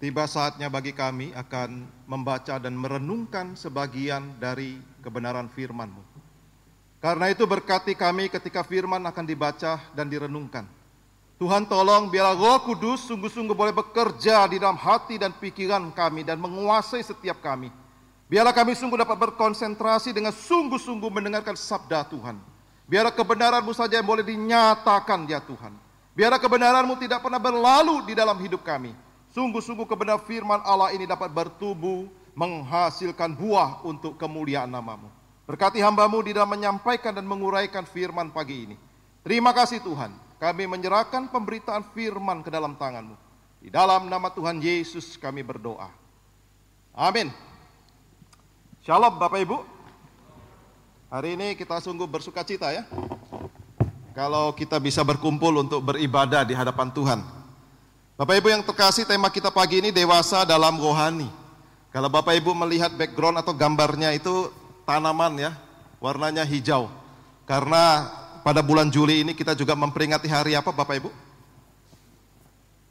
tiba saatnya bagi kami akan membaca dan merenungkan sebagian dari kebenaran firman-Mu. Karena itu berkati kami ketika firman akan dibaca dan direnungkan. Tuhan tolong biarlah roh kudus sungguh-sungguh boleh bekerja di dalam hati dan pikiran kami dan menguasai setiap kami. Biarlah kami sungguh dapat berkonsentrasi dengan sungguh-sungguh mendengarkan sabda Tuhan. Biarlah kebenaran-Mu saja yang boleh dinyatakan ya Tuhan. Biarlah kebenaran-Mu tidak pernah berlalu di dalam hidup kami. Sungguh-sungguh kebenaran firman Allah ini dapat bertumbuh, menghasilkan buah untuk kemuliaan namamu. Berkati hambamu di dalam menyampaikan dan menguraikan firman pagi ini. Terima kasih Tuhan, kami menyerahkan pemberitaan firman ke dalam tanganmu. Di dalam nama Tuhan Yesus kami berdoa. Amin. Shalom Bapak Ibu. Hari ini kita sungguh bersuka cita ya. Kalau kita bisa berkumpul untuk beribadah di hadapan Tuhan. Bapak Ibu yang terkasih, tema kita pagi ini dewasa dalam rohani. Kalau Bapak Ibu melihat background atau gambarnya itu tanaman ya, warnanya hijau. Karena pada bulan Juli ini kita juga memperingati hari apa Bapak Ibu?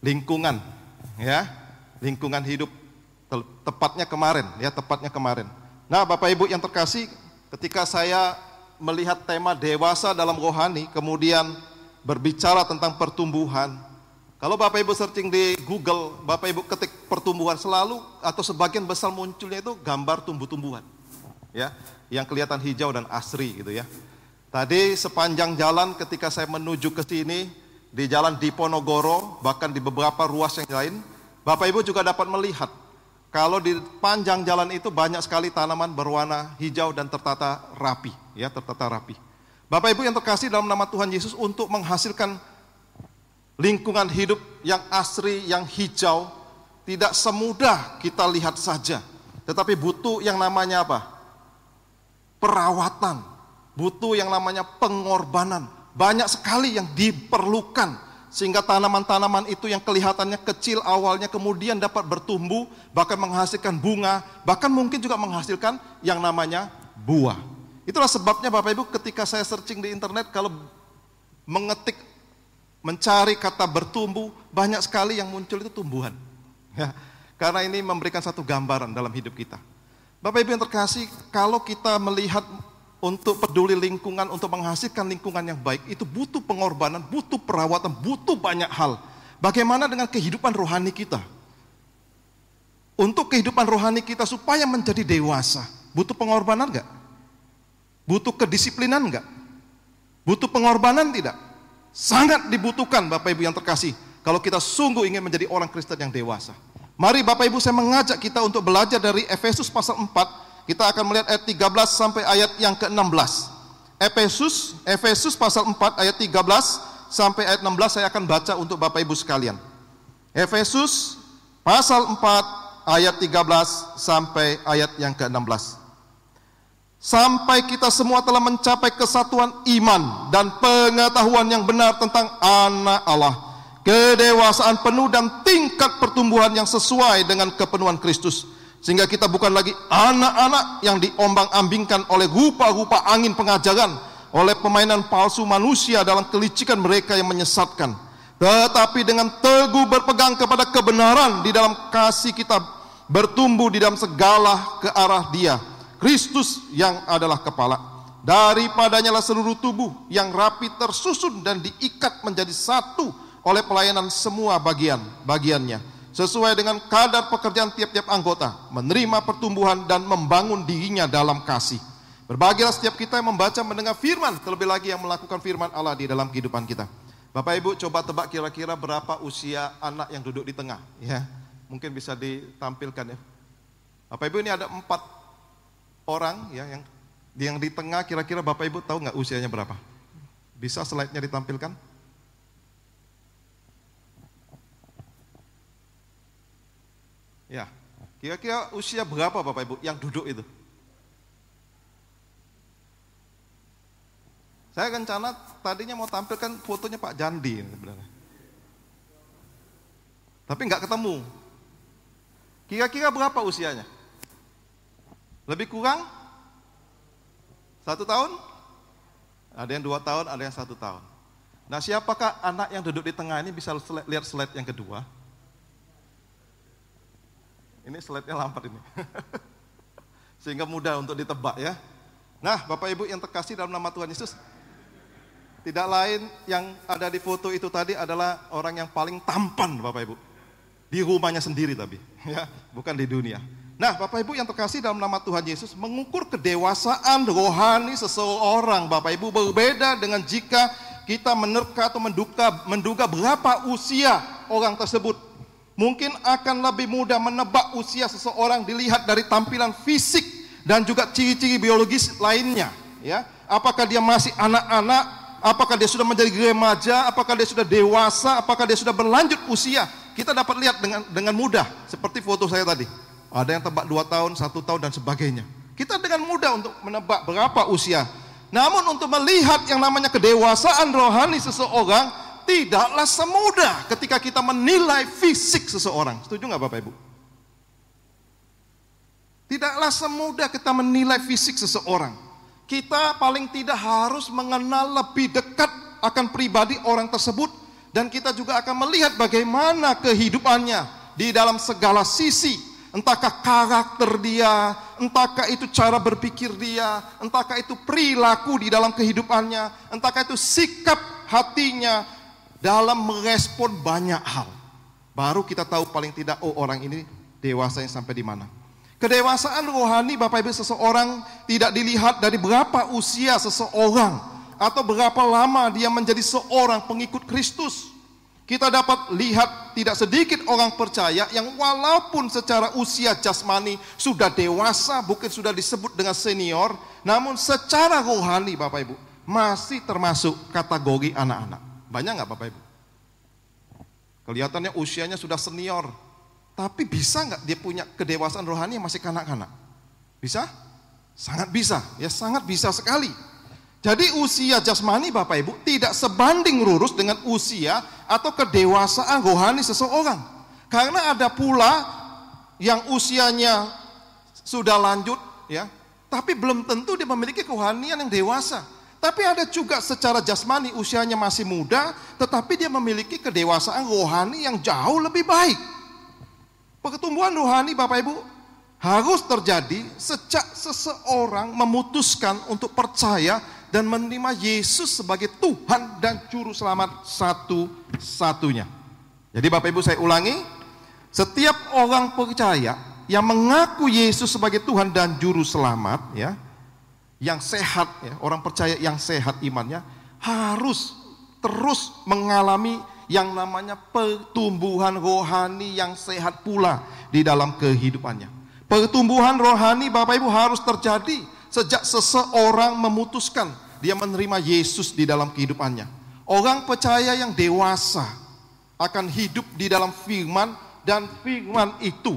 Lingkungan, ya, lingkungan hidup. Tepatnya kemarin, ya, tepatnya kemarin. Nah, Bapak Ibu yang terkasih, ketika saya melihat tema dewasa dalam rohani, kemudian berbicara tentang pertumbuhan, kalau Bapak Ibu searching di Google, Bapak Ibu ketik pertumbuhan selalu atau sebagian besar munculnya itu gambar tumbuh-tumbuhan. Ya, yang kelihatan hijau dan asri gitu ya. Tadi sepanjang jalan ketika saya menuju ke sini di jalan Diponegoro bahkan di beberapa ruas yang lain, Bapak Ibu juga dapat melihat kalau di panjang jalan itu banyak sekali tanaman berwarna hijau dan tertata rapi, ya, tertata rapi. Bapak Ibu yang terkasih dalam nama Tuhan Yesus untuk menghasilkan lingkungan hidup yang asri, yang hijau, tidak semudah kita lihat saja. Tetapi butuh yang namanya apa? Perawatan, butuh yang namanya pengorbanan. Banyak sekali yang diperlukan sehingga tanaman-tanaman itu yang kelihatannya kecil awalnya kemudian dapat bertumbuh, bahkan menghasilkan bunga, bahkan mungkin juga menghasilkan yang namanya buah. Itulah sebabnya Bapak Ibu ketika saya searching di internet kalau mengetik mencari kata bertumbuh, banyak sekali yang muncul itu tumbuhan. Ya, karena ini memberikan satu gambaran dalam hidup kita. Bapak Ibu yang terkasih, kalau kita melihat untuk peduli lingkungan, untuk menghasilkan lingkungan yang baik, itu butuh pengorbanan, butuh perawatan, butuh banyak hal. Bagaimana dengan kehidupan rohani kita? Untuk kehidupan rohani kita supaya menjadi dewasa, butuh pengorbanan enggak? Butuh kedisiplinan enggak? Butuh pengorbanan tidak? Sangat dibutuhkan Bapak Ibu yang terkasih kalau kita sungguh ingin menjadi orang Kristen yang dewasa. Mari Bapak Ibu saya mengajak kita untuk belajar dari Efesus pasal 4. Kita akan melihat ayat 13 sampai ayat yang ke-16. Efesus Efesus pasal 4 ayat 13 sampai ayat 16 saya akan baca untuk Bapak Ibu sekalian. Efesus pasal 4 ayat 13 sampai ayat yang ke-16 sampai kita semua telah mencapai kesatuan iman dan pengetahuan yang benar tentang anak Allah, kedewasaan penuh dan tingkat pertumbuhan yang sesuai dengan kepenuhan Kristus. Sehingga kita bukan lagi anak-anak yang diombang-ambingkan oleh rupa-rupa angin pengajaran, oleh pemainan palsu manusia dalam kelicikan mereka yang menyesatkan. Tetapi dengan teguh berpegang kepada kebenaran di dalam kasih kita bertumbuh di dalam segala ke arah dia Kristus yang adalah kepala. Daripadanya lah seluruh tubuh yang rapi tersusun dan diikat menjadi satu oleh pelayanan semua bagian bagiannya sesuai dengan kadar pekerjaan tiap-tiap anggota menerima pertumbuhan dan membangun dirinya dalam kasih. Berbahagialah setiap kita yang membaca mendengar firman terlebih lagi yang melakukan firman Allah di dalam kehidupan kita. Bapak Ibu coba tebak kira-kira berapa usia anak yang duduk di tengah ya. Mungkin bisa ditampilkan ya. Bapak Ibu ini ada empat orang ya yang yang di tengah kira-kira Bapak Ibu tahu nggak usianya berapa? Bisa slide-nya ditampilkan? Ya, kira-kira usia berapa Bapak Ibu yang duduk itu? Saya rencana tadinya mau tampilkan fotonya Pak Jandi sebenarnya. Tapi nggak ketemu. Kira-kira berapa usianya? Lebih kurang? Satu tahun? Ada yang dua tahun, ada yang satu tahun. Nah siapakah anak yang duduk di tengah ini bisa lihat slide yang kedua? Ini slide-nya lambat ini. Sehingga mudah untuk ditebak ya. Nah, Bapak Ibu yang terkasih dalam nama Tuhan Yesus, tidak lain yang ada di foto itu tadi adalah orang yang paling tampan Bapak Ibu. Di rumahnya sendiri tapi, ya, bukan di dunia. Nah, Bapak Ibu yang terkasih dalam nama Tuhan Yesus, mengukur kedewasaan rohani seseorang, Bapak Ibu berbeda dengan jika kita menerka atau menduga, menduga berapa usia orang tersebut. Mungkin akan lebih mudah menebak usia seseorang dilihat dari tampilan fisik dan juga ciri-ciri biologis lainnya. Ya, apakah dia masih anak-anak, apakah dia sudah menjadi remaja, apakah dia sudah dewasa, apakah dia sudah berlanjut usia. Kita dapat lihat dengan dengan mudah seperti foto saya tadi. Ada yang tebak dua tahun, satu tahun dan sebagainya. Kita dengan mudah untuk menebak berapa usia namun untuk melihat yang namanya kedewasaan rohani seseorang tidaklah semudah ketika kita menilai fisik seseorang. Setuju nggak Bapak Ibu? Tidaklah semudah kita menilai fisik seseorang. Kita paling tidak harus mengenal lebih dekat akan pribadi orang tersebut dan kita juga akan melihat bagaimana kehidupannya di dalam segala sisi Entahkah karakter dia, entahkah itu cara berpikir dia, entahkah itu perilaku di dalam kehidupannya, entahkah itu sikap hatinya dalam merespon banyak hal. Baru kita tahu paling tidak, oh orang ini dewasanya sampai di mana. Kedewasaan rohani Bapak Ibu seseorang tidak dilihat dari berapa usia seseorang atau berapa lama dia menjadi seorang pengikut Kristus. Kita dapat lihat tidak sedikit orang percaya yang walaupun secara usia jasmani sudah dewasa, bukan sudah disebut dengan senior, namun secara rohani Bapak Ibu masih termasuk kategori anak-anak. Banyak nggak Bapak Ibu? Kelihatannya usianya sudah senior, tapi bisa nggak dia punya kedewasaan rohani yang masih kanak-kanak? Bisa? Sangat bisa, ya sangat bisa sekali. Jadi usia jasmani Bapak Ibu tidak sebanding lurus dengan usia atau kedewasaan rohani seseorang. Karena ada pula yang usianya sudah lanjut ya, tapi belum tentu dia memiliki kerohanian yang dewasa. Tapi ada juga secara jasmani usianya masih muda, tetapi dia memiliki kedewasaan rohani yang jauh lebih baik. Pertumbuhan rohani Bapak Ibu harus terjadi sejak seseorang memutuskan untuk percaya dan menerima Yesus sebagai Tuhan dan Juru Selamat satu-satunya. Jadi Bapak Ibu saya ulangi, setiap orang percaya yang mengaku Yesus sebagai Tuhan dan Juru Selamat, ya, yang sehat, ya, orang percaya yang sehat imannya harus terus mengalami yang namanya pertumbuhan rohani yang sehat pula di dalam kehidupannya. Pertumbuhan rohani Bapak Ibu harus terjadi sejak seseorang memutuskan dia menerima Yesus di dalam kehidupannya. Orang percaya yang dewasa akan hidup di dalam firman dan firman itu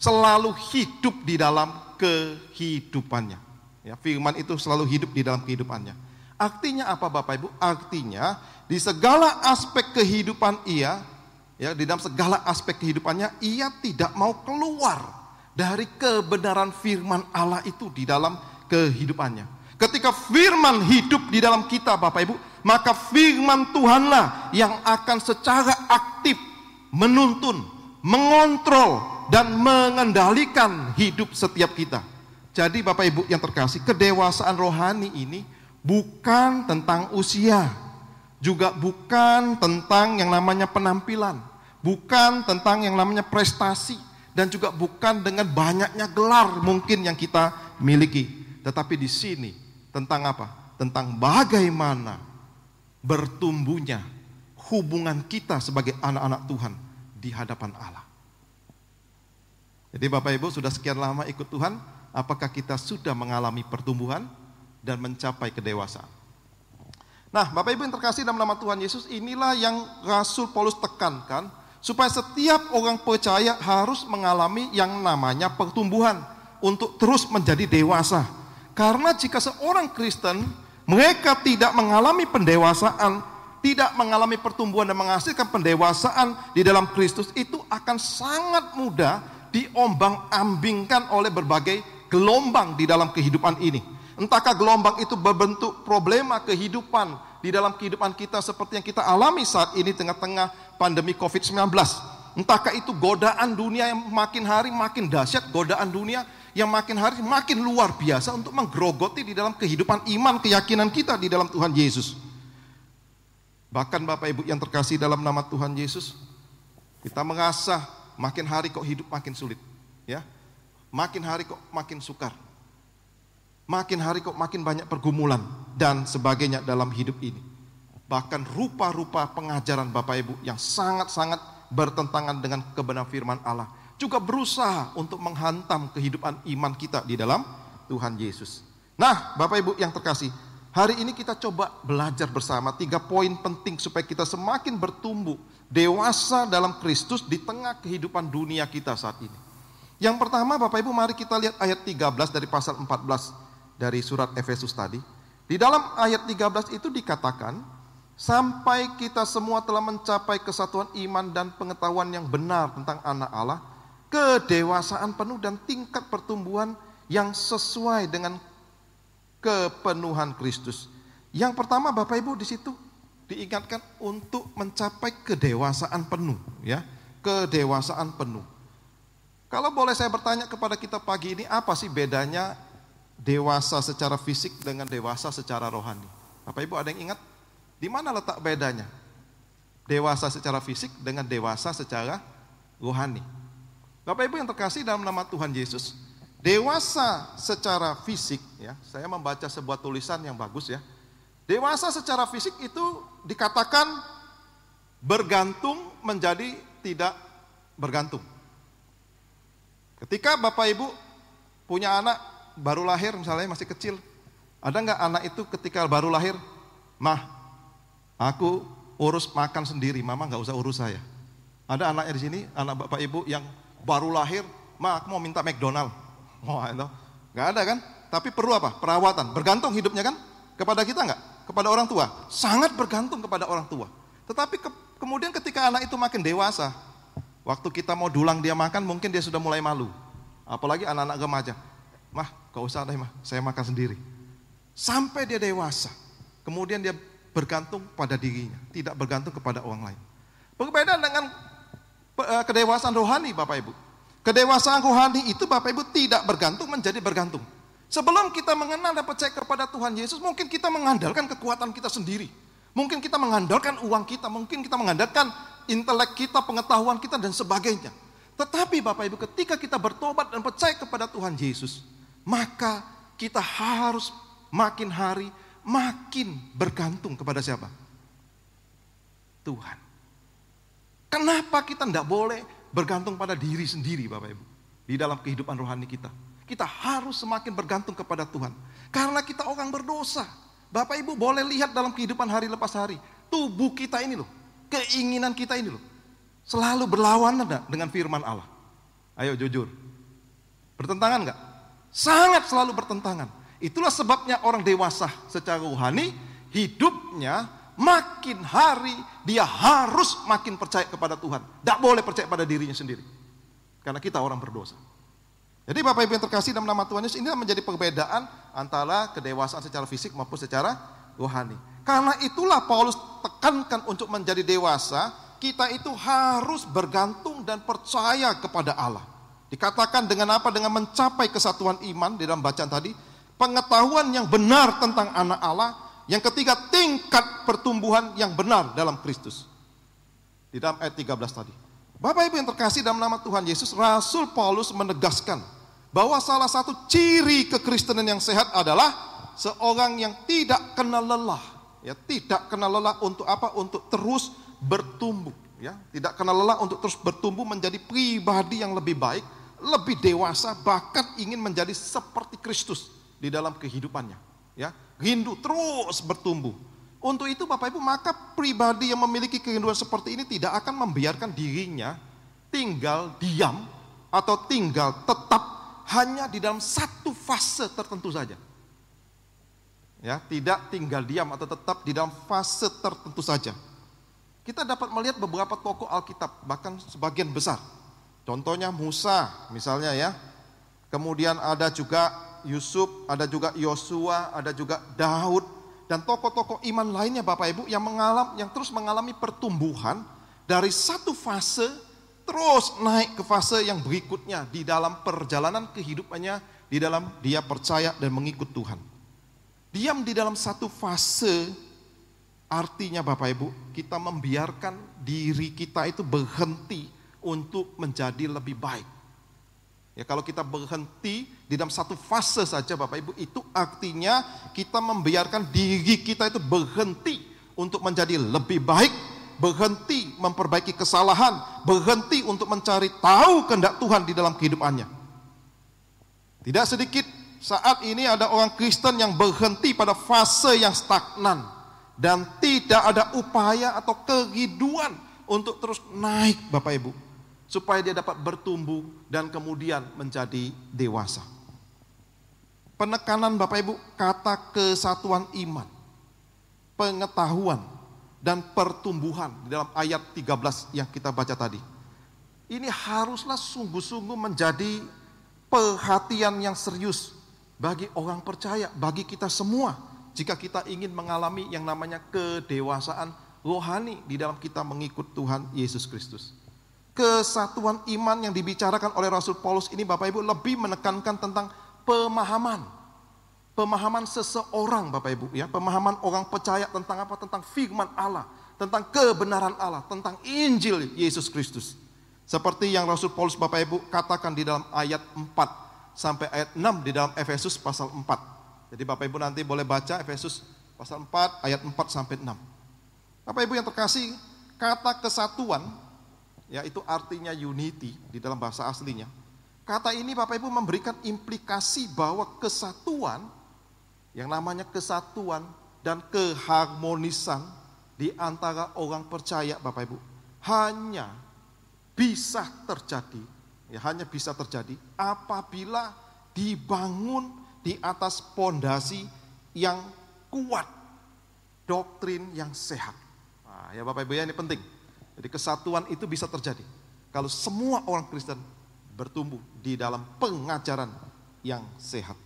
selalu hidup di dalam kehidupannya. Ya, firman itu selalu hidup di dalam kehidupannya. Artinya apa Bapak Ibu? Artinya di segala aspek kehidupan ia, ya di dalam segala aspek kehidupannya ia tidak mau keluar dari kebenaran firman Allah itu di dalam kehidupannya. Ketika firman hidup di dalam kita Bapak Ibu, maka firman Tuhanlah yang akan secara aktif menuntun, mengontrol dan mengendalikan hidup setiap kita. Jadi Bapak Ibu yang terkasih, kedewasaan rohani ini bukan tentang usia, juga bukan tentang yang namanya penampilan, bukan tentang yang namanya prestasi, dan juga bukan dengan banyaknya gelar mungkin yang kita miliki. Tetapi di sini tentang apa? Tentang bagaimana bertumbuhnya hubungan kita sebagai anak-anak Tuhan di hadapan Allah. Jadi Bapak Ibu sudah sekian lama ikut Tuhan, apakah kita sudah mengalami pertumbuhan dan mencapai kedewasaan? Nah, Bapak Ibu yang terkasih dalam nama Tuhan Yesus, inilah yang Rasul Paulus tekankan supaya setiap orang percaya harus mengalami yang namanya pertumbuhan untuk terus menjadi dewasa. Karena jika seorang Kristen mereka tidak mengalami pendewasaan, tidak mengalami pertumbuhan dan menghasilkan pendewasaan di dalam Kristus itu akan sangat mudah diombang-ambingkan oleh berbagai gelombang di dalam kehidupan ini. Entahkah gelombang itu berbentuk problema kehidupan di dalam kehidupan kita seperti yang kita alami saat ini tengah-tengah pandemi COVID-19. Entahkah itu godaan dunia yang makin hari makin dahsyat, godaan dunia yang makin hari makin luar biasa untuk menggerogoti di dalam kehidupan iman, keyakinan kita di dalam Tuhan Yesus. Bahkan Bapak Ibu yang terkasih dalam nama Tuhan Yesus, kita mengasah makin hari kok hidup makin sulit, ya. Makin hari kok makin sukar. Makin hari kok makin banyak pergumulan dan sebagainya dalam hidup ini. Bahkan rupa-rupa pengajaran Bapak Ibu yang sangat-sangat bertentangan dengan kebenaran firman Allah. Juga berusaha untuk menghantam kehidupan iman kita di dalam Tuhan Yesus. Nah, Bapak Ibu yang terkasih, hari ini kita coba belajar bersama tiga poin penting supaya kita semakin bertumbuh dewasa dalam Kristus di tengah kehidupan dunia kita saat ini. Yang pertama Bapak Ibu mari kita lihat ayat 13 dari pasal 14 dari surat Efesus tadi. Di dalam ayat 13 itu dikatakan, sampai kita semua telah mencapai kesatuan iman dan pengetahuan yang benar tentang anak Allah, kedewasaan penuh dan tingkat pertumbuhan yang sesuai dengan kepenuhan Kristus. Yang pertama Bapak Ibu di situ diingatkan untuk mencapai kedewasaan penuh ya, kedewasaan penuh. Kalau boleh saya bertanya kepada kita pagi ini apa sih bedanya dewasa secara fisik dengan dewasa secara rohani? Bapak Ibu ada yang ingat? Di mana letak bedanya? Dewasa secara fisik dengan dewasa secara rohani. Bapak Ibu yang terkasih dalam nama Tuhan Yesus, dewasa secara fisik ya, saya membaca sebuah tulisan yang bagus ya. Dewasa secara fisik itu dikatakan bergantung menjadi tidak bergantung. Ketika Bapak Ibu punya anak baru lahir misalnya masih kecil, ada nggak anak itu ketika baru lahir, mah Aku urus makan sendiri, mama nggak usah urus saya. Ada anaknya di sini, anak bapak ibu yang baru lahir, ma aku mau minta McDonald. Wah itu, nggak ada kan? Tapi perlu apa? Perawatan. Bergantung hidupnya kan? Kepada kita nggak? Kepada orang tua. Sangat bergantung kepada orang tua. Tetapi ke, kemudian ketika anak itu makin dewasa, waktu kita mau dulang dia makan, mungkin dia sudah mulai malu. Apalagi anak-anak remaja. Mah, gak usah deh mah, saya makan sendiri. Sampai dia dewasa. Kemudian dia bergantung pada dirinya, tidak bergantung kepada orang lain. Berbeda dengan kedewasaan rohani Bapak Ibu. Kedewasaan rohani itu Bapak Ibu tidak bergantung menjadi bergantung. Sebelum kita mengenal dan percaya kepada Tuhan Yesus, mungkin kita mengandalkan kekuatan kita sendiri. Mungkin kita mengandalkan uang kita, mungkin kita mengandalkan intelek kita, pengetahuan kita dan sebagainya. Tetapi Bapak Ibu ketika kita bertobat dan percaya kepada Tuhan Yesus, maka kita harus makin hari makin bergantung kepada siapa? Tuhan. Kenapa kita tidak boleh bergantung pada diri sendiri Bapak Ibu? Di dalam kehidupan rohani kita. Kita harus semakin bergantung kepada Tuhan. Karena kita orang berdosa. Bapak Ibu boleh lihat dalam kehidupan hari lepas hari. Tubuh kita ini loh. Keinginan kita ini loh. Selalu berlawanan dengan firman Allah. Ayo jujur. Bertentangan nggak? Sangat selalu bertentangan. Itulah sebabnya orang dewasa secara rohani hidupnya makin hari dia harus makin percaya kepada Tuhan. Tidak boleh percaya pada dirinya sendiri. Karena kita orang berdosa. Jadi Bapak Ibu yang terkasih dalam nama Tuhan Yesus ini menjadi perbedaan antara kedewasaan secara fisik maupun secara rohani. Karena itulah Paulus tekankan untuk menjadi dewasa, kita itu harus bergantung dan percaya kepada Allah. Dikatakan dengan apa? Dengan mencapai kesatuan iman di dalam bacaan tadi, pengetahuan yang benar tentang anak Allah. Yang ketiga, tingkat pertumbuhan yang benar dalam Kristus. Di dalam ayat 13 tadi. Bapak Ibu yang terkasih dalam nama Tuhan Yesus, Rasul Paulus menegaskan bahwa salah satu ciri kekristenan yang sehat adalah seorang yang tidak kenal lelah. Ya, tidak kenal lelah untuk apa? Untuk terus bertumbuh. Ya, tidak kenal lelah untuk terus bertumbuh menjadi pribadi yang lebih baik, lebih dewasa, bahkan ingin menjadi seperti Kristus di dalam kehidupannya. Ya, rindu terus bertumbuh. Untuk itu Bapak Ibu, maka pribadi yang memiliki kerinduan seperti ini tidak akan membiarkan dirinya tinggal diam atau tinggal tetap hanya di dalam satu fase tertentu saja. Ya, tidak tinggal diam atau tetap di dalam fase tertentu saja. Kita dapat melihat beberapa tokoh Alkitab, bahkan sebagian besar. Contohnya Musa misalnya ya. Kemudian ada juga Yusuf, ada juga Yosua, ada juga Daud dan tokoh-tokoh iman lainnya Bapak Ibu yang mengalami yang terus mengalami pertumbuhan dari satu fase terus naik ke fase yang berikutnya di dalam perjalanan kehidupannya, di dalam dia percaya dan mengikut Tuhan. Diam di dalam satu fase artinya Bapak Ibu, kita membiarkan diri kita itu berhenti untuk menjadi lebih baik. Ya kalau kita berhenti di dalam satu fase saja Bapak Ibu, itu artinya kita membiarkan diri kita itu berhenti untuk menjadi lebih baik berhenti memperbaiki kesalahan, berhenti untuk mencari tahu kehendak Tuhan di dalam kehidupannya. Tidak sedikit saat ini ada orang Kristen yang berhenti pada fase yang stagnan dan tidak ada upaya atau kehidupan untuk terus naik Bapak Ibu supaya dia dapat bertumbuh dan kemudian menjadi dewasa. Penekanan Bapak Ibu kata kesatuan iman, pengetahuan, dan pertumbuhan di dalam ayat 13 yang kita baca tadi. Ini haruslah sungguh-sungguh menjadi perhatian yang serius bagi orang percaya, bagi kita semua jika kita ingin mengalami yang namanya kedewasaan rohani di dalam kita mengikut Tuhan Yesus Kristus. Kesatuan iman yang dibicarakan oleh Rasul Paulus ini Bapak Ibu lebih menekankan tentang pemahaman pemahaman seseorang Bapak Ibu ya, pemahaman orang percaya tentang apa? Tentang firman Allah, tentang kebenaran Allah, tentang Injil Yesus Kristus. Seperti yang Rasul Paulus Bapak Ibu katakan di dalam ayat 4 sampai ayat 6 di dalam Efesus pasal 4. Jadi Bapak Ibu nanti boleh baca Efesus pasal 4 ayat 4 sampai 6. Bapak Ibu yang terkasih, kata kesatuan yaitu artinya unity di dalam bahasa aslinya. Kata ini Bapak Ibu memberikan implikasi bahwa kesatuan yang namanya kesatuan dan keharmonisan di antara orang percaya Bapak Ibu hanya bisa terjadi ya hanya bisa terjadi apabila dibangun di atas pondasi yang kuat doktrin yang sehat. Nah, ya Bapak Ibu ya ini penting. Jadi kesatuan itu bisa terjadi. Kalau semua orang Kristen bertumbuh di dalam pengajaran yang sehat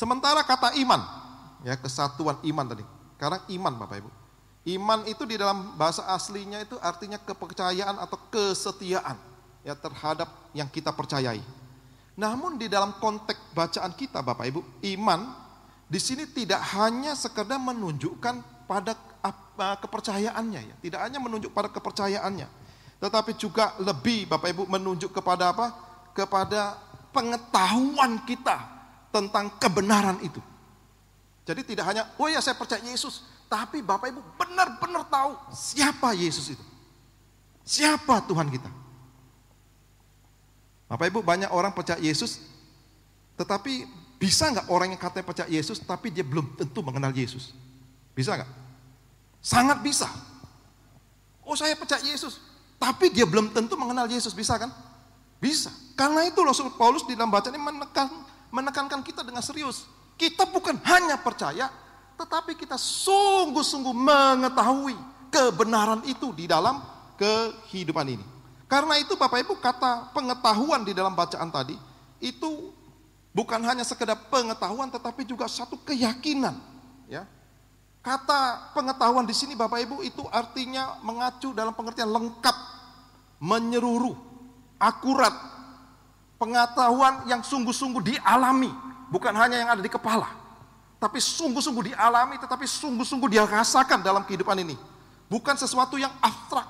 Sementara kata iman, ya kesatuan iman tadi. Karena iman Bapak Ibu. Iman itu di dalam bahasa aslinya itu artinya kepercayaan atau kesetiaan ya terhadap yang kita percayai. Namun di dalam konteks bacaan kita Bapak Ibu, iman di sini tidak hanya sekedar menunjukkan pada kepercayaannya ya, tidak hanya menunjuk pada kepercayaannya, tetapi juga lebih Bapak Ibu menunjuk kepada apa? Kepada pengetahuan kita tentang kebenaran itu. Jadi tidak hanya, oh ya saya percaya Yesus, tapi Bapak Ibu benar-benar tahu siapa Yesus itu. Siapa Tuhan kita. Bapak Ibu banyak orang percaya Yesus, tetapi bisa nggak orang yang katanya percaya Yesus, tapi dia belum tentu mengenal Yesus? Bisa nggak? Sangat bisa. Oh saya percaya Yesus, tapi dia belum tentu mengenal Yesus, bisa kan? Bisa. Karena itu Rasul Paulus di dalam bacaan ini menekan menekankan kita dengan serius. Kita bukan hanya percaya, tetapi kita sungguh-sungguh mengetahui kebenaran itu di dalam kehidupan ini. Karena itu Bapak Ibu kata pengetahuan di dalam bacaan tadi itu bukan hanya sekedar pengetahuan tetapi juga satu keyakinan, ya. Kata pengetahuan di sini Bapak Ibu itu artinya mengacu dalam pengertian lengkap, menyeluruh, akurat, pengetahuan yang sungguh-sungguh dialami, bukan hanya yang ada di kepala, tapi sungguh-sungguh dialami, tetapi sungguh-sungguh dia rasakan dalam kehidupan ini. Bukan sesuatu yang abstrak,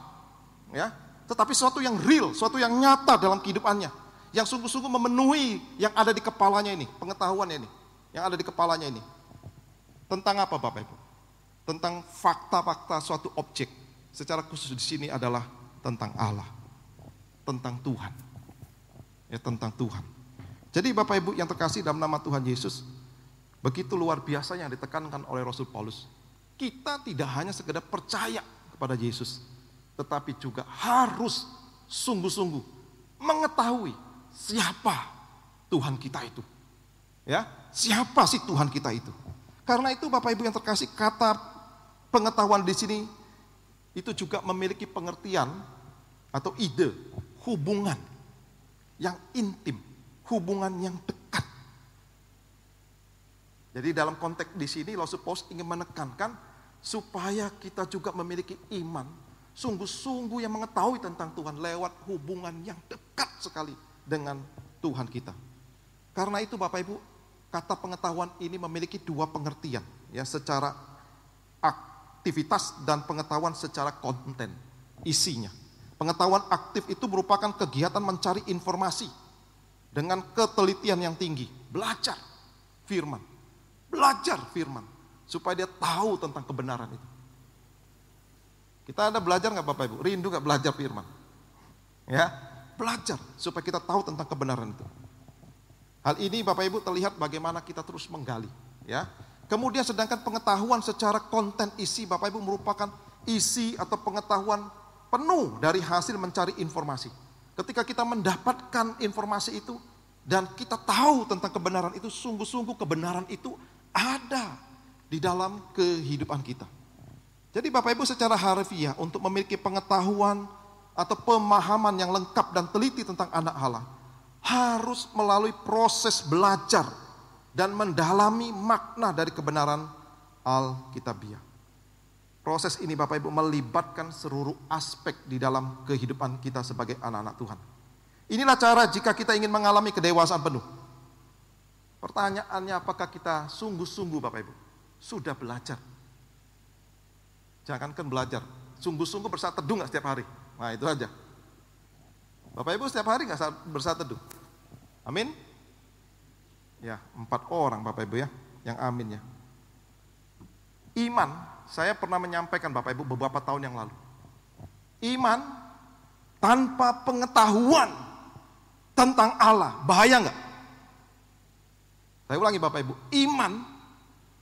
ya, tetapi sesuatu yang real, sesuatu yang nyata dalam kehidupannya, yang sungguh-sungguh memenuhi yang ada di kepalanya ini, pengetahuannya ini, yang ada di kepalanya ini. Tentang apa Bapak Ibu? Tentang fakta-fakta suatu objek. Secara khusus di sini adalah tentang Allah, tentang Tuhan ya tentang Tuhan. Jadi Bapak Ibu yang terkasih dalam nama Tuhan Yesus, begitu luar biasa yang ditekankan oleh Rasul Paulus. Kita tidak hanya sekedar percaya kepada Yesus, tetapi juga harus sungguh-sungguh mengetahui siapa Tuhan kita itu. Ya, siapa sih Tuhan kita itu? Karena itu Bapak Ibu yang terkasih, kata pengetahuan di sini itu juga memiliki pengertian atau ide hubungan yang intim, hubungan yang dekat. Jadi dalam konteks di sini Rasul Paulus ingin menekankan supaya kita juga memiliki iman Sungguh-sungguh yang mengetahui tentang Tuhan lewat hubungan yang dekat sekali dengan Tuhan kita. Karena itu Bapak Ibu, kata pengetahuan ini memiliki dua pengertian ya secara aktivitas dan pengetahuan secara konten isinya. Pengetahuan aktif itu merupakan kegiatan mencari informasi dengan ketelitian yang tinggi, belajar firman. Belajar firman supaya dia tahu tentang kebenaran itu. Kita ada belajar nggak Bapak Ibu? Rindu nggak belajar firman? Ya, belajar supaya kita tahu tentang kebenaran itu. Hal ini Bapak Ibu terlihat bagaimana kita terus menggali, ya. Kemudian sedangkan pengetahuan secara konten isi Bapak Ibu merupakan isi atau pengetahuan penuh dari hasil mencari informasi. Ketika kita mendapatkan informasi itu dan kita tahu tentang kebenaran itu, sungguh-sungguh kebenaran itu ada di dalam kehidupan kita. Jadi Bapak Ibu secara harfiah untuk memiliki pengetahuan atau pemahaman yang lengkap dan teliti tentang anak Allah harus melalui proses belajar dan mendalami makna dari kebenaran Alkitabiah. Proses ini Bapak Ibu melibatkan seluruh aspek di dalam kehidupan kita sebagai anak-anak Tuhan. Inilah cara jika kita ingin mengalami kedewasaan penuh. Pertanyaannya apakah kita sungguh-sungguh Bapak Ibu sudah belajar? Jangankan belajar, sungguh-sungguh bersaat teduh nggak setiap hari? Nah itu aja. Bapak Ibu setiap hari nggak bersaat teduh? Amin? Ya, empat orang Bapak Ibu ya, yang amin ya. Iman, saya pernah menyampaikan Bapak Ibu beberapa tahun yang lalu. Iman tanpa pengetahuan tentang Allah, bahaya nggak? Saya ulangi Bapak Ibu, iman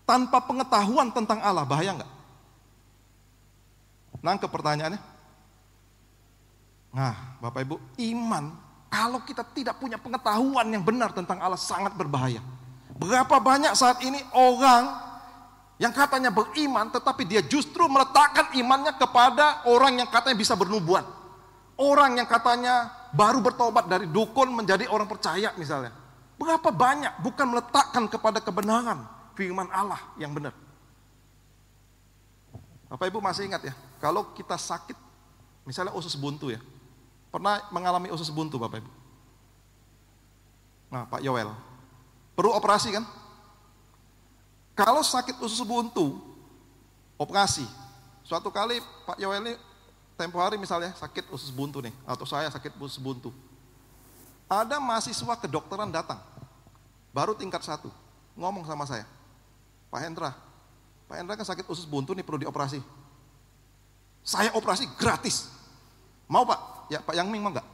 tanpa pengetahuan tentang Allah, bahaya nggak? Nangkep pertanyaannya? Nah, Bapak Ibu, iman kalau kita tidak punya pengetahuan yang benar tentang Allah sangat berbahaya. Berapa banyak saat ini orang yang katanya beriman tetapi dia justru meletakkan imannya kepada orang yang katanya bisa bernubuat. Orang yang katanya baru bertobat dari dukun menjadi orang percaya misalnya. Berapa banyak bukan meletakkan kepada kebenaran firman Allah yang benar. Bapak Ibu masih ingat ya, kalau kita sakit, misalnya usus buntu ya, Pernah mengalami usus buntu Bapak Ibu? Nah Pak Yoel, perlu operasi kan? Kalau sakit usus buntu, operasi. Suatu kali Pak Yoel ini tempo hari misalnya sakit usus buntu nih, atau saya sakit usus buntu. Ada mahasiswa kedokteran datang, baru tingkat satu, ngomong sama saya, Pak Hendra, Pak Hendra kan sakit usus buntu nih perlu dioperasi. Saya operasi gratis. Mau Pak? Ya Pak Yang Ming mau nggak?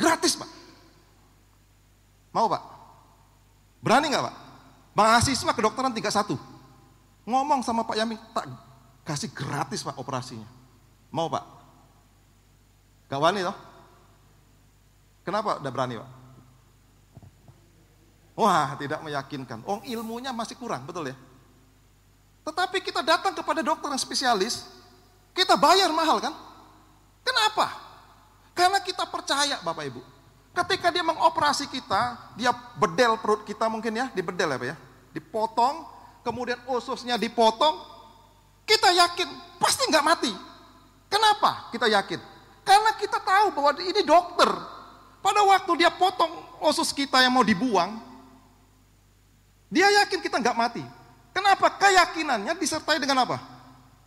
Gratis Pak. Mau Pak? Berani nggak Pak? Mahasiswa kedokteran 31. Ngomong sama Pak Yaming, tak kasih gratis Pak operasinya. Mau Pak? Gak wani toh? Kenapa udah berani Pak? Wah tidak meyakinkan. Oh ilmunya masih kurang, betul ya? Tetapi kita datang kepada dokter yang spesialis, kita bayar mahal kan? Kenapa? Karena kita percaya Bapak Ibu. Ketika dia mengoperasi kita, dia bedel perut kita mungkin ya, dibedel ya Pak ya. Dipotong, kemudian ususnya dipotong, kita yakin pasti nggak mati. Kenapa kita yakin? Karena kita tahu bahwa ini dokter. Pada waktu dia potong usus kita yang mau dibuang, dia yakin kita nggak mati. Kenapa? Keyakinannya disertai dengan apa?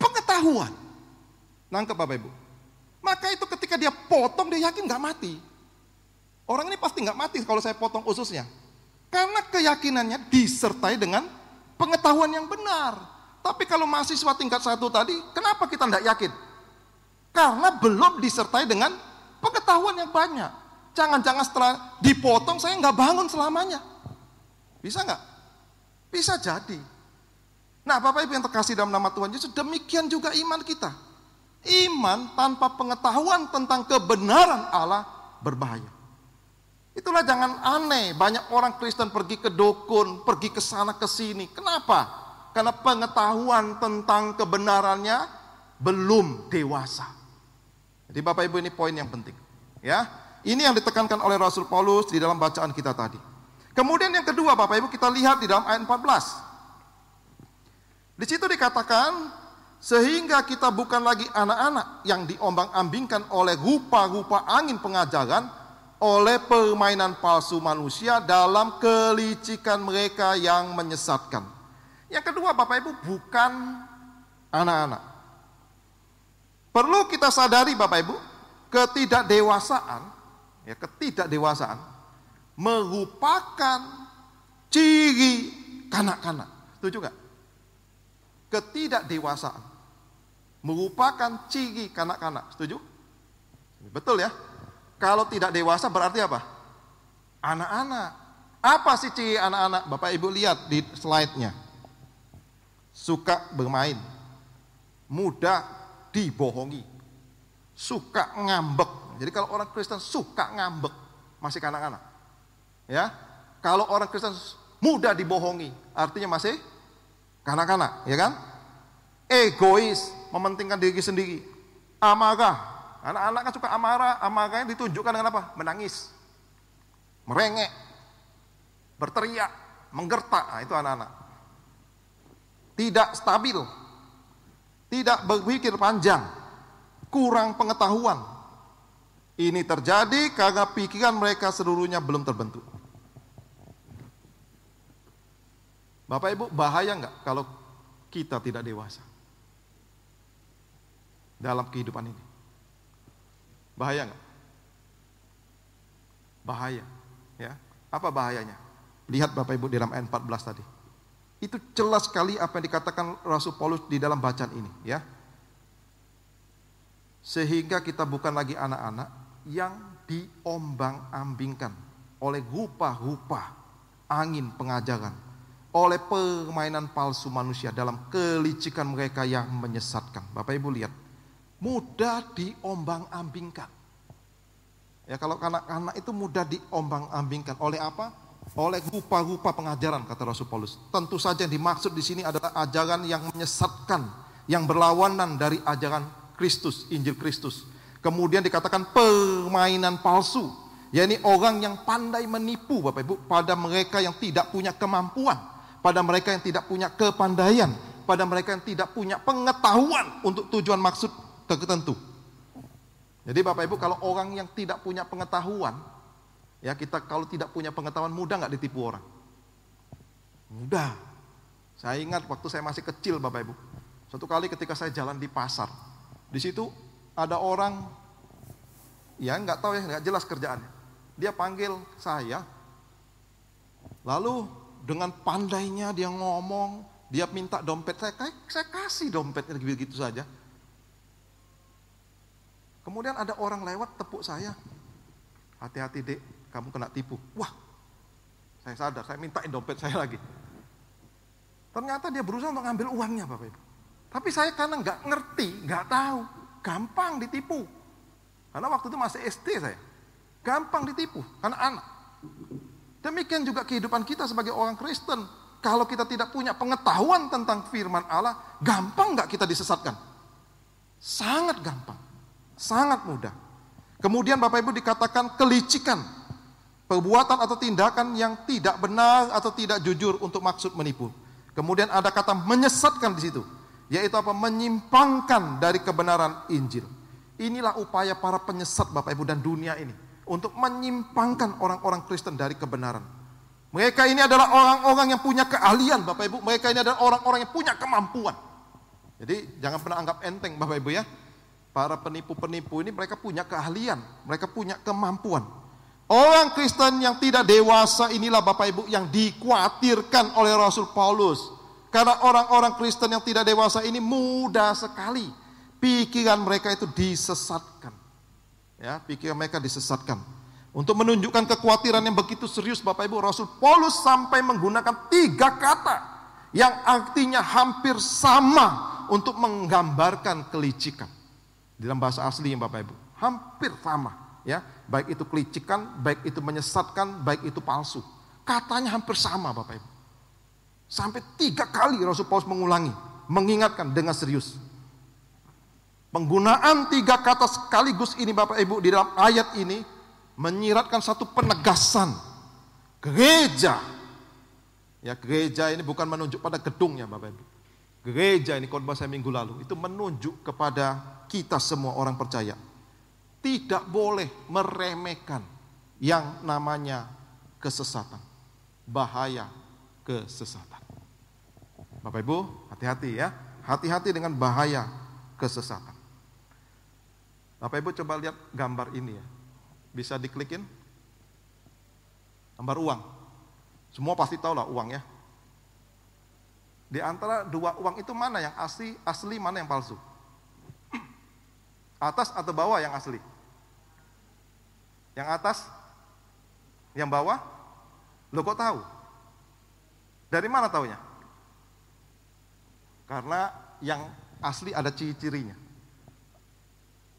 Pengetahuan. Nangkep Bapak Ibu. Maka itu ketika dia potong dia yakin nggak mati. Orang ini pasti nggak mati kalau saya potong ususnya. Karena keyakinannya disertai dengan pengetahuan yang benar. Tapi kalau mahasiswa tingkat satu tadi, kenapa kita tidak yakin? Karena belum disertai dengan pengetahuan yang banyak. Jangan-jangan setelah dipotong saya nggak bangun selamanya. Bisa nggak? Bisa jadi. Nah Bapak Ibu yang terkasih dalam nama Tuhan Yesus, demikian juga iman kita. Iman tanpa pengetahuan tentang kebenaran Allah berbahaya. Itulah jangan aneh, banyak orang Kristen pergi ke dukun, pergi ke sana ke sini. Kenapa? Karena pengetahuan tentang kebenarannya belum dewasa. Jadi Bapak Ibu ini poin yang penting. Ya, ini yang ditekankan oleh Rasul Paulus di dalam bacaan kita tadi. Kemudian yang kedua Bapak Ibu kita lihat di dalam ayat 14. Di situ dikatakan Sehingga kita bukan lagi anak-anak yang diombang-ambingkan oleh rupa-rupa angin pengajaran, oleh permainan palsu manusia dalam kelicikan mereka yang menyesatkan. Yang kedua Bapak Ibu bukan anak-anak. Perlu kita sadari Bapak Ibu, ketidakdewasaan, ya ketidakdewasaan merupakan ciri kanak-kanak. Setuju gak? Ketidakdewasaan merupakan ciri kanak-kanak. Setuju? Betul ya? Kalau tidak dewasa berarti apa? Anak-anak. Apa sih ciri anak-anak? Bapak Ibu lihat di slide-nya. Suka bermain. Mudah dibohongi. Suka ngambek. Jadi kalau orang Kristen suka ngambek, masih kanak-kanak. Ya. Kalau orang Kristen mudah dibohongi, artinya masih kanak-kanak, ya kan? Egois, mementingkan diri sendiri. Amarah. Anak-anak kan suka amarah, amarahnya ditunjukkan dengan apa? Menangis. Merengek. Berteriak, menggertak. Nah, itu anak-anak. Tidak stabil. Tidak berpikir panjang. Kurang pengetahuan. Ini terjadi karena pikiran mereka seluruhnya belum terbentuk. Bapak Ibu, bahaya nggak kalau kita tidak dewasa? dalam kehidupan ini. Bahaya nggak? Bahaya. Ya. Apa bahayanya? Lihat Bapak Ibu di dalam ayat 14 tadi. Itu jelas sekali apa yang dikatakan Rasul Paulus di dalam bacaan ini, ya. Sehingga kita bukan lagi anak-anak yang diombang-ambingkan oleh rupa-rupa angin pengajaran, oleh permainan palsu manusia dalam kelicikan mereka yang menyesatkan. Bapak Ibu lihat, mudah diombang-ambingkan. Ya kalau anak-anak itu mudah diombang-ambingkan oleh apa? Oleh rupa-rupa pengajaran kata Rasul Paulus. Tentu saja yang dimaksud di sini adalah ajaran yang menyesatkan, yang berlawanan dari ajaran Kristus, Injil Kristus. Kemudian dikatakan permainan palsu, yakni orang yang pandai menipu Bapak Ibu pada mereka yang tidak punya kemampuan, pada mereka yang tidak punya kepandaian, pada mereka yang tidak punya pengetahuan untuk tujuan maksud tertentu. Jadi Bapak Ibu kalau orang yang tidak punya pengetahuan, ya kita kalau tidak punya pengetahuan mudah nggak ditipu orang? Mudah. Saya ingat waktu saya masih kecil Bapak Ibu. Suatu kali ketika saya jalan di pasar, di situ ada orang, ya nggak tahu ya nggak jelas kerjaannya. Dia panggil saya, lalu dengan pandainya dia ngomong, dia minta dompet saya, saya kasih dompetnya begitu saja. Kemudian ada orang lewat tepuk saya. Hati-hati dek, kamu kena tipu. Wah, saya sadar, saya mintain dompet saya lagi. Ternyata dia berusaha untuk ngambil uangnya Bapak Ibu. Tapi saya karena nggak ngerti, nggak tahu, gampang ditipu. Karena waktu itu masih SD saya. Gampang ditipu, karena anak. Demikian juga kehidupan kita sebagai orang Kristen. Kalau kita tidak punya pengetahuan tentang firman Allah, gampang nggak kita disesatkan? Sangat gampang. Sangat mudah. Kemudian Bapak Ibu dikatakan kelicikan. Perbuatan atau tindakan yang tidak benar atau tidak jujur untuk maksud menipu. Kemudian ada kata menyesatkan di situ. Yaitu apa? Menyimpangkan dari kebenaran Injil. Inilah upaya para penyesat Bapak Ibu dan dunia ini. Untuk menyimpangkan orang-orang Kristen dari kebenaran. Mereka ini adalah orang-orang yang punya keahlian Bapak Ibu. Mereka ini adalah orang-orang yang punya kemampuan. Jadi jangan pernah anggap enteng Bapak Ibu ya. Para penipu-penipu ini mereka punya keahlian, mereka punya kemampuan. Orang Kristen yang tidak dewasa inilah Bapak Ibu yang dikhawatirkan oleh Rasul Paulus. Karena orang-orang Kristen yang tidak dewasa ini mudah sekali pikiran mereka itu disesatkan. Ya, pikiran mereka disesatkan. Untuk menunjukkan kekhawatiran yang begitu serius Bapak Ibu, Rasul Paulus sampai menggunakan tiga kata yang artinya hampir sama untuk menggambarkan kelicikan. Dalam bahasa asli yang Bapak Ibu. Hampir sama. ya Baik itu kelicikan, baik itu menyesatkan, baik itu palsu. Katanya hampir sama Bapak Ibu. Sampai tiga kali Rasul Paulus mengulangi. Mengingatkan dengan serius. Penggunaan tiga kata sekaligus ini Bapak Ibu di dalam ayat ini menyiratkan satu penegasan gereja. Ya gereja ini bukan menunjuk pada gedungnya Bapak Ibu. Gereja ini khotbah saya minggu lalu itu menunjuk kepada kita semua orang percaya tidak boleh meremehkan yang namanya kesesatan, bahaya kesesatan. Bapak Ibu, hati-hati ya. Hati-hati dengan bahaya kesesatan. Bapak Ibu coba lihat gambar ini ya. Bisa diklikin? Gambar uang. Semua pasti tahu lah uang ya. Di antara dua uang itu mana yang asli, asli mana yang palsu? Atas atau bawah yang asli? Yang atas? Yang bawah? Lo kok tahu? Dari mana taunya? Karena yang asli ada ciri-cirinya.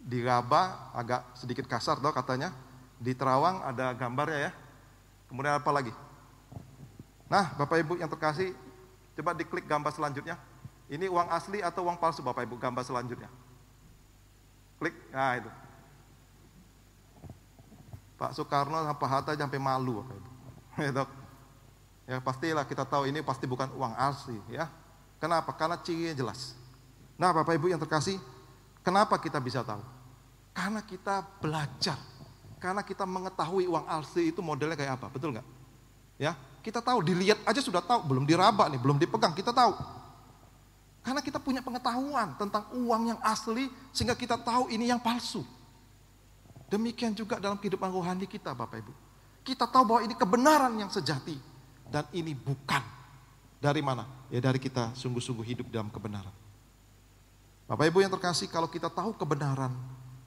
Di Raba agak sedikit kasar tau katanya. Di Terawang ada gambarnya ya. Kemudian apa lagi? Nah, Bapak Ibu yang terkasih, coba diklik gambar selanjutnya. Ini uang asli atau uang palsu Bapak Ibu gambar selanjutnya. Klik, nah itu. Pak Soekarno sama Pak Hatta sampai malu Bapak Ibu. Ya pastilah kita tahu ini pasti bukan uang asli ya. Kenapa? Karena cirinya jelas. Nah Bapak Ibu yang terkasih, kenapa kita bisa tahu? Karena kita belajar. Karena kita mengetahui uang asli itu modelnya kayak apa, betul nggak? Ya, kita tahu, dilihat aja sudah tahu, belum diraba nih, belum dipegang, kita tahu. Karena kita punya pengetahuan tentang uang yang asli sehingga kita tahu ini yang palsu. Demikian juga dalam kehidupan rohani kita Bapak Ibu. Kita tahu bahwa ini kebenaran yang sejati dan ini bukan dari mana? Ya dari kita sungguh-sungguh hidup dalam kebenaran. Bapak Ibu yang terkasih, kalau kita tahu kebenaran,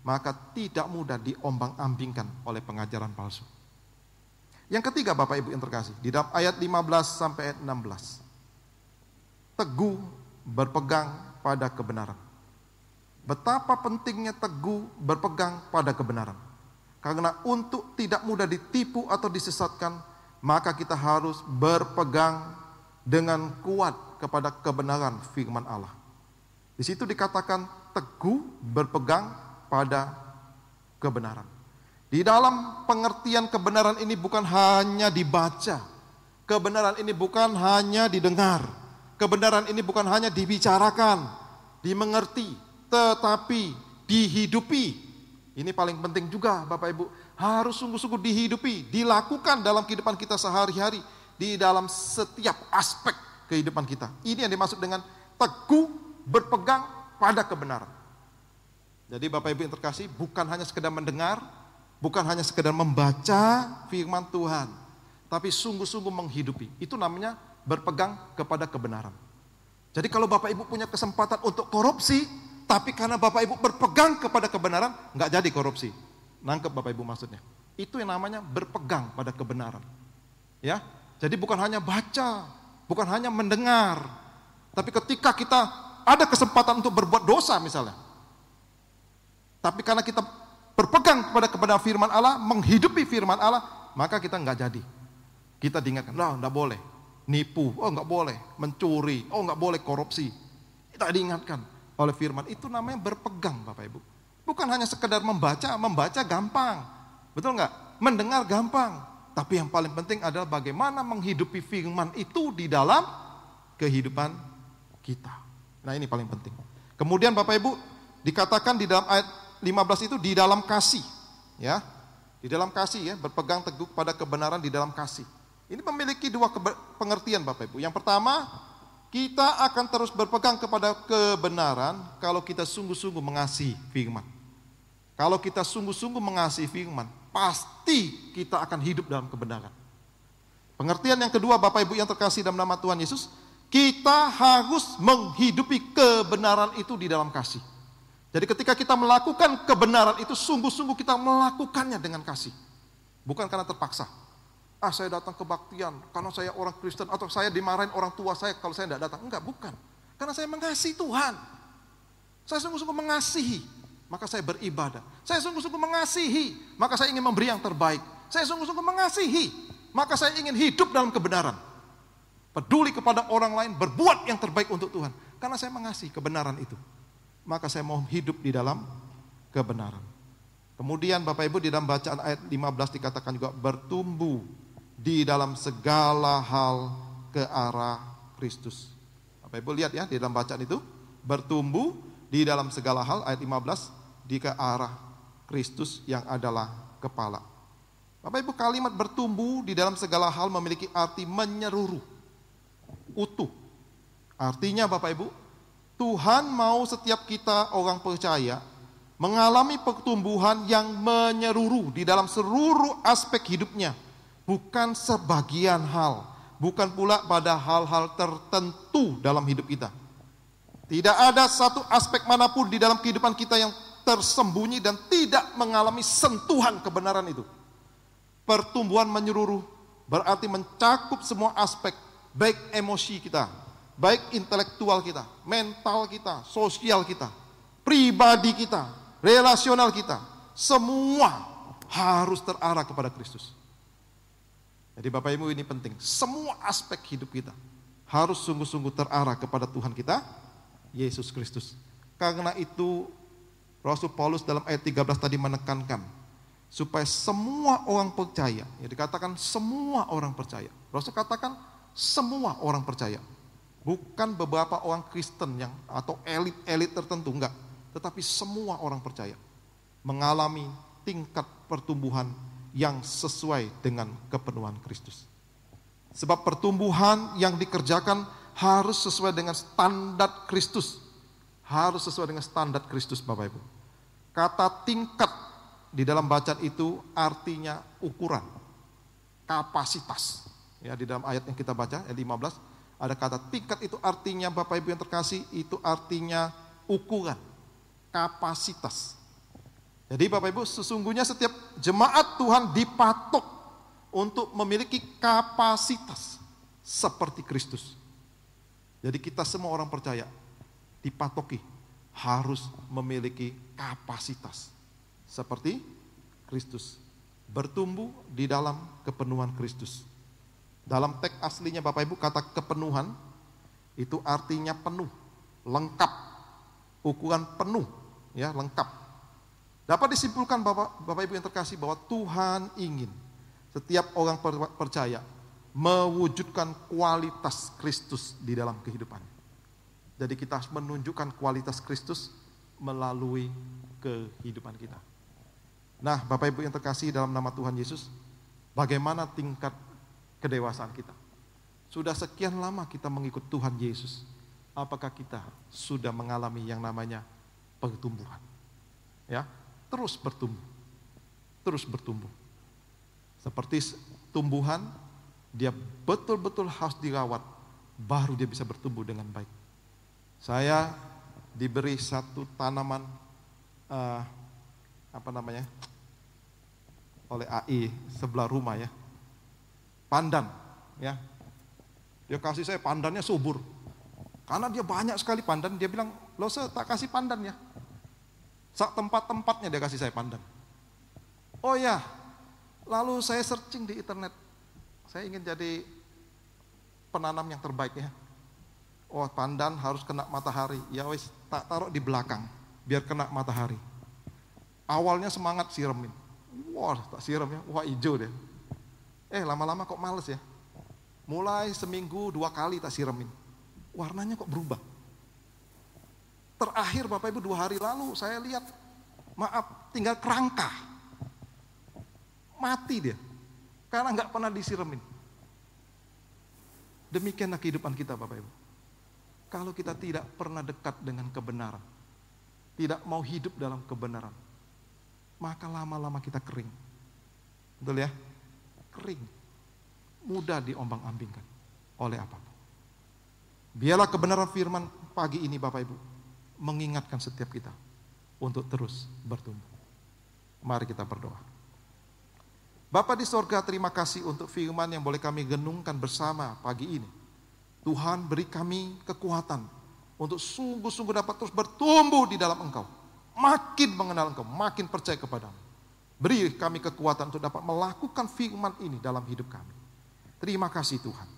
maka tidak mudah diombang-ambingkan oleh pengajaran palsu. Yang ketiga Bapak Ibu yang terkasih, di dalam ayat 15 sampai ayat 16. Teguh berpegang pada kebenaran. Betapa pentingnya teguh berpegang pada kebenaran. Karena untuk tidak mudah ditipu atau disesatkan, maka kita harus berpegang dengan kuat kepada kebenaran firman Allah. Di situ dikatakan teguh berpegang pada kebenaran. Di dalam pengertian kebenaran ini bukan hanya dibaca, kebenaran ini bukan hanya didengar, kebenaran ini bukan hanya dibicarakan, dimengerti, tetapi dihidupi. Ini paling penting juga Bapak Ibu harus sungguh-sungguh dihidupi, dilakukan dalam kehidupan kita sehari-hari, di dalam setiap aspek kehidupan kita. Ini yang dimaksud dengan teguh berpegang pada kebenaran. Jadi Bapak Ibu yang terkasih, bukan hanya sekedar mendengar, bukan hanya sekedar membaca firman Tuhan, tapi sungguh-sungguh menghidupi. Itu namanya berpegang kepada kebenaran. Jadi kalau Bapak Ibu punya kesempatan untuk korupsi, tapi karena Bapak Ibu berpegang kepada kebenaran, nggak jadi korupsi. Nangkep Bapak Ibu maksudnya. Itu yang namanya berpegang pada kebenaran. Ya. Jadi bukan hanya baca, bukan hanya mendengar, tapi ketika kita ada kesempatan untuk berbuat dosa misalnya. Tapi karena kita berpegang kepada kepada firman Allah, menghidupi firman Allah, maka kita nggak jadi. Kita diingatkan, lah nggak boleh nipu, oh nggak boleh mencuri, oh nggak boleh korupsi. Kita diingatkan oleh firman itu namanya berpegang Bapak Ibu. Bukan hanya sekedar membaca, membaca gampang. Betul nggak? Mendengar gampang. Tapi yang paling penting adalah bagaimana menghidupi firman itu di dalam kehidupan kita. Nah ini paling penting. Kemudian Bapak Ibu dikatakan di dalam ayat 15 itu di dalam kasih. ya Di dalam kasih ya, berpegang teguh pada kebenaran di dalam kasih. Ini memiliki dua pengertian Bapak Ibu. Yang pertama, kita akan terus berpegang kepada kebenaran kalau kita sungguh-sungguh mengasihi firman. Kalau kita sungguh-sungguh mengasihi firman, pasti kita akan hidup dalam kebenaran. Pengertian yang kedua Bapak Ibu yang terkasih dalam nama Tuhan Yesus, kita harus menghidupi kebenaran itu di dalam kasih. Jadi ketika kita melakukan kebenaran itu sungguh-sungguh kita melakukannya dengan kasih. Bukan karena terpaksa. Ah saya datang kebaktian karena saya orang Kristen atau saya dimarahin orang tua saya kalau saya tidak datang. Enggak, bukan. Karena saya mengasihi Tuhan. Saya sungguh-sungguh mengasihi maka saya beribadah. Saya sungguh-sungguh mengasihi, maka saya ingin memberi yang terbaik. Saya sungguh-sungguh mengasihi, maka saya ingin hidup dalam kebenaran. Peduli kepada orang lain, berbuat yang terbaik untuk Tuhan. Karena saya mengasihi kebenaran itu. Maka saya mau hidup di dalam kebenaran. Kemudian Bapak Ibu di dalam bacaan ayat 15 dikatakan juga bertumbuh di dalam segala hal ke arah Kristus. Bapak Ibu lihat ya di dalam bacaan itu bertumbuh di dalam segala hal ayat 15 di ke arah Kristus yang adalah kepala. Bapak Ibu kalimat bertumbuh di dalam segala hal memiliki arti menyeluruh, utuh. Artinya Bapak Ibu, Tuhan mau setiap kita orang percaya mengalami pertumbuhan yang menyeluruh di dalam seluruh aspek hidupnya, bukan sebagian hal, bukan pula pada hal-hal tertentu dalam hidup kita. Tidak ada satu aspek mana pun di dalam kehidupan kita yang tersembunyi dan tidak mengalami sentuhan kebenaran itu. Pertumbuhan menyeluruh berarti mencakup semua aspek, baik emosi kita, baik intelektual kita, mental kita, sosial kita, pribadi kita, relasional kita, semua harus terarah kepada Kristus. Jadi Bapak Ibu ini penting, semua aspek hidup kita harus sungguh-sungguh terarah kepada Tuhan kita Yesus Kristus. Karena itu Rasul Paulus dalam ayat 13 tadi menekankan supaya semua orang percaya, ya dikatakan semua orang percaya. Rasul katakan semua orang percaya. Bukan beberapa orang Kristen yang atau elit-elit tertentu enggak, tetapi semua orang percaya mengalami tingkat pertumbuhan yang sesuai dengan kepenuhan Kristus. Sebab pertumbuhan yang dikerjakan harus sesuai dengan standar Kristus. Harus sesuai dengan standar Kristus Bapak Ibu. Kata tingkat di dalam bacaan itu artinya ukuran, kapasitas. Ya, di dalam ayat yang kita baca, ayat 15, ada kata tingkat itu artinya Bapak Ibu yang terkasih, itu artinya ukuran, kapasitas. Jadi Bapak Ibu, sesungguhnya setiap jemaat Tuhan dipatok untuk memiliki kapasitas seperti Kristus. Jadi kita semua orang percaya dipatoki harus memiliki kapasitas seperti Kristus bertumbuh di dalam kepenuhan Kristus. Dalam teks aslinya Bapak Ibu kata kepenuhan itu artinya penuh, lengkap, ukuran penuh, ya lengkap. Dapat disimpulkan Bapak, Bapak Ibu yang terkasih bahwa Tuhan ingin setiap orang percaya mewujudkan kualitas Kristus di dalam kehidupan. Jadi kita harus menunjukkan kualitas Kristus melalui kehidupan kita. Nah, Bapak Ibu yang terkasih dalam nama Tuhan Yesus, bagaimana tingkat kedewasaan kita? Sudah sekian lama kita mengikut Tuhan Yesus. Apakah kita sudah mengalami yang namanya pertumbuhan? Ya, terus bertumbuh. Terus bertumbuh. Seperti tumbuhan dia betul-betul harus dirawat, baru dia bisa bertumbuh dengan baik. Saya diberi satu tanaman uh, apa namanya oleh AI sebelah rumah ya, pandan ya. Dia kasih saya pandannya subur, karena dia banyak sekali pandan. Dia bilang, lo saya tak kasih pandan ya. Sak tempat-tempatnya dia kasih saya pandan. Oh ya, lalu saya searching di internet saya ingin jadi penanam yang terbaik ya. Oh pandan harus kena matahari. Ya wis tak taruh di belakang biar kena matahari. Awalnya semangat siramin. Wah tak siram ya. Wah hijau deh. Eh lama-lama kok males ya. Mulai seminggu dua kali tak siramin. Warnanya kok berubah. Terakhir Bapak Ibu dua hari lalu saya lihat. Maaf tinggal kerangka. Mati dia. Karena nggak pernah disiramin. Demikianlah kehidupan kita Bapak Ibu. Kalau kita tidak pernah dekat dengan kebenaran, tidak mau hidup dalam kebenaran, maka lama-lama kita kering. Betul ya? Kering. Mudah diombang-ambingkan oleh apa pun. Biarlah kebenaran firman pagi ini Bapak Ibu mengingatkan setiap kita untuk terus bertumbuh. Mari kita berdoa. Bapak di sorga terima kasih untuk firman yang boleh kami genungkan bersama pagi ini. Tuhan beri kami kekuatan untuk sungguh-sungguh dapat terus bertumbuh di dalam Engkau. Makin mengenal Engkau, makin percaya kepadamu. Beri kami kekuatan untuk dapat melakukan firman ini dalam hidup kami. Terima kasih Tuhan.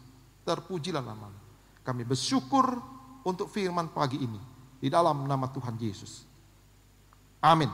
Terpujilah namamu. Kami bersyukur untuk firman pagi ini. Di dalam nama Tuhan Yesus. Amin.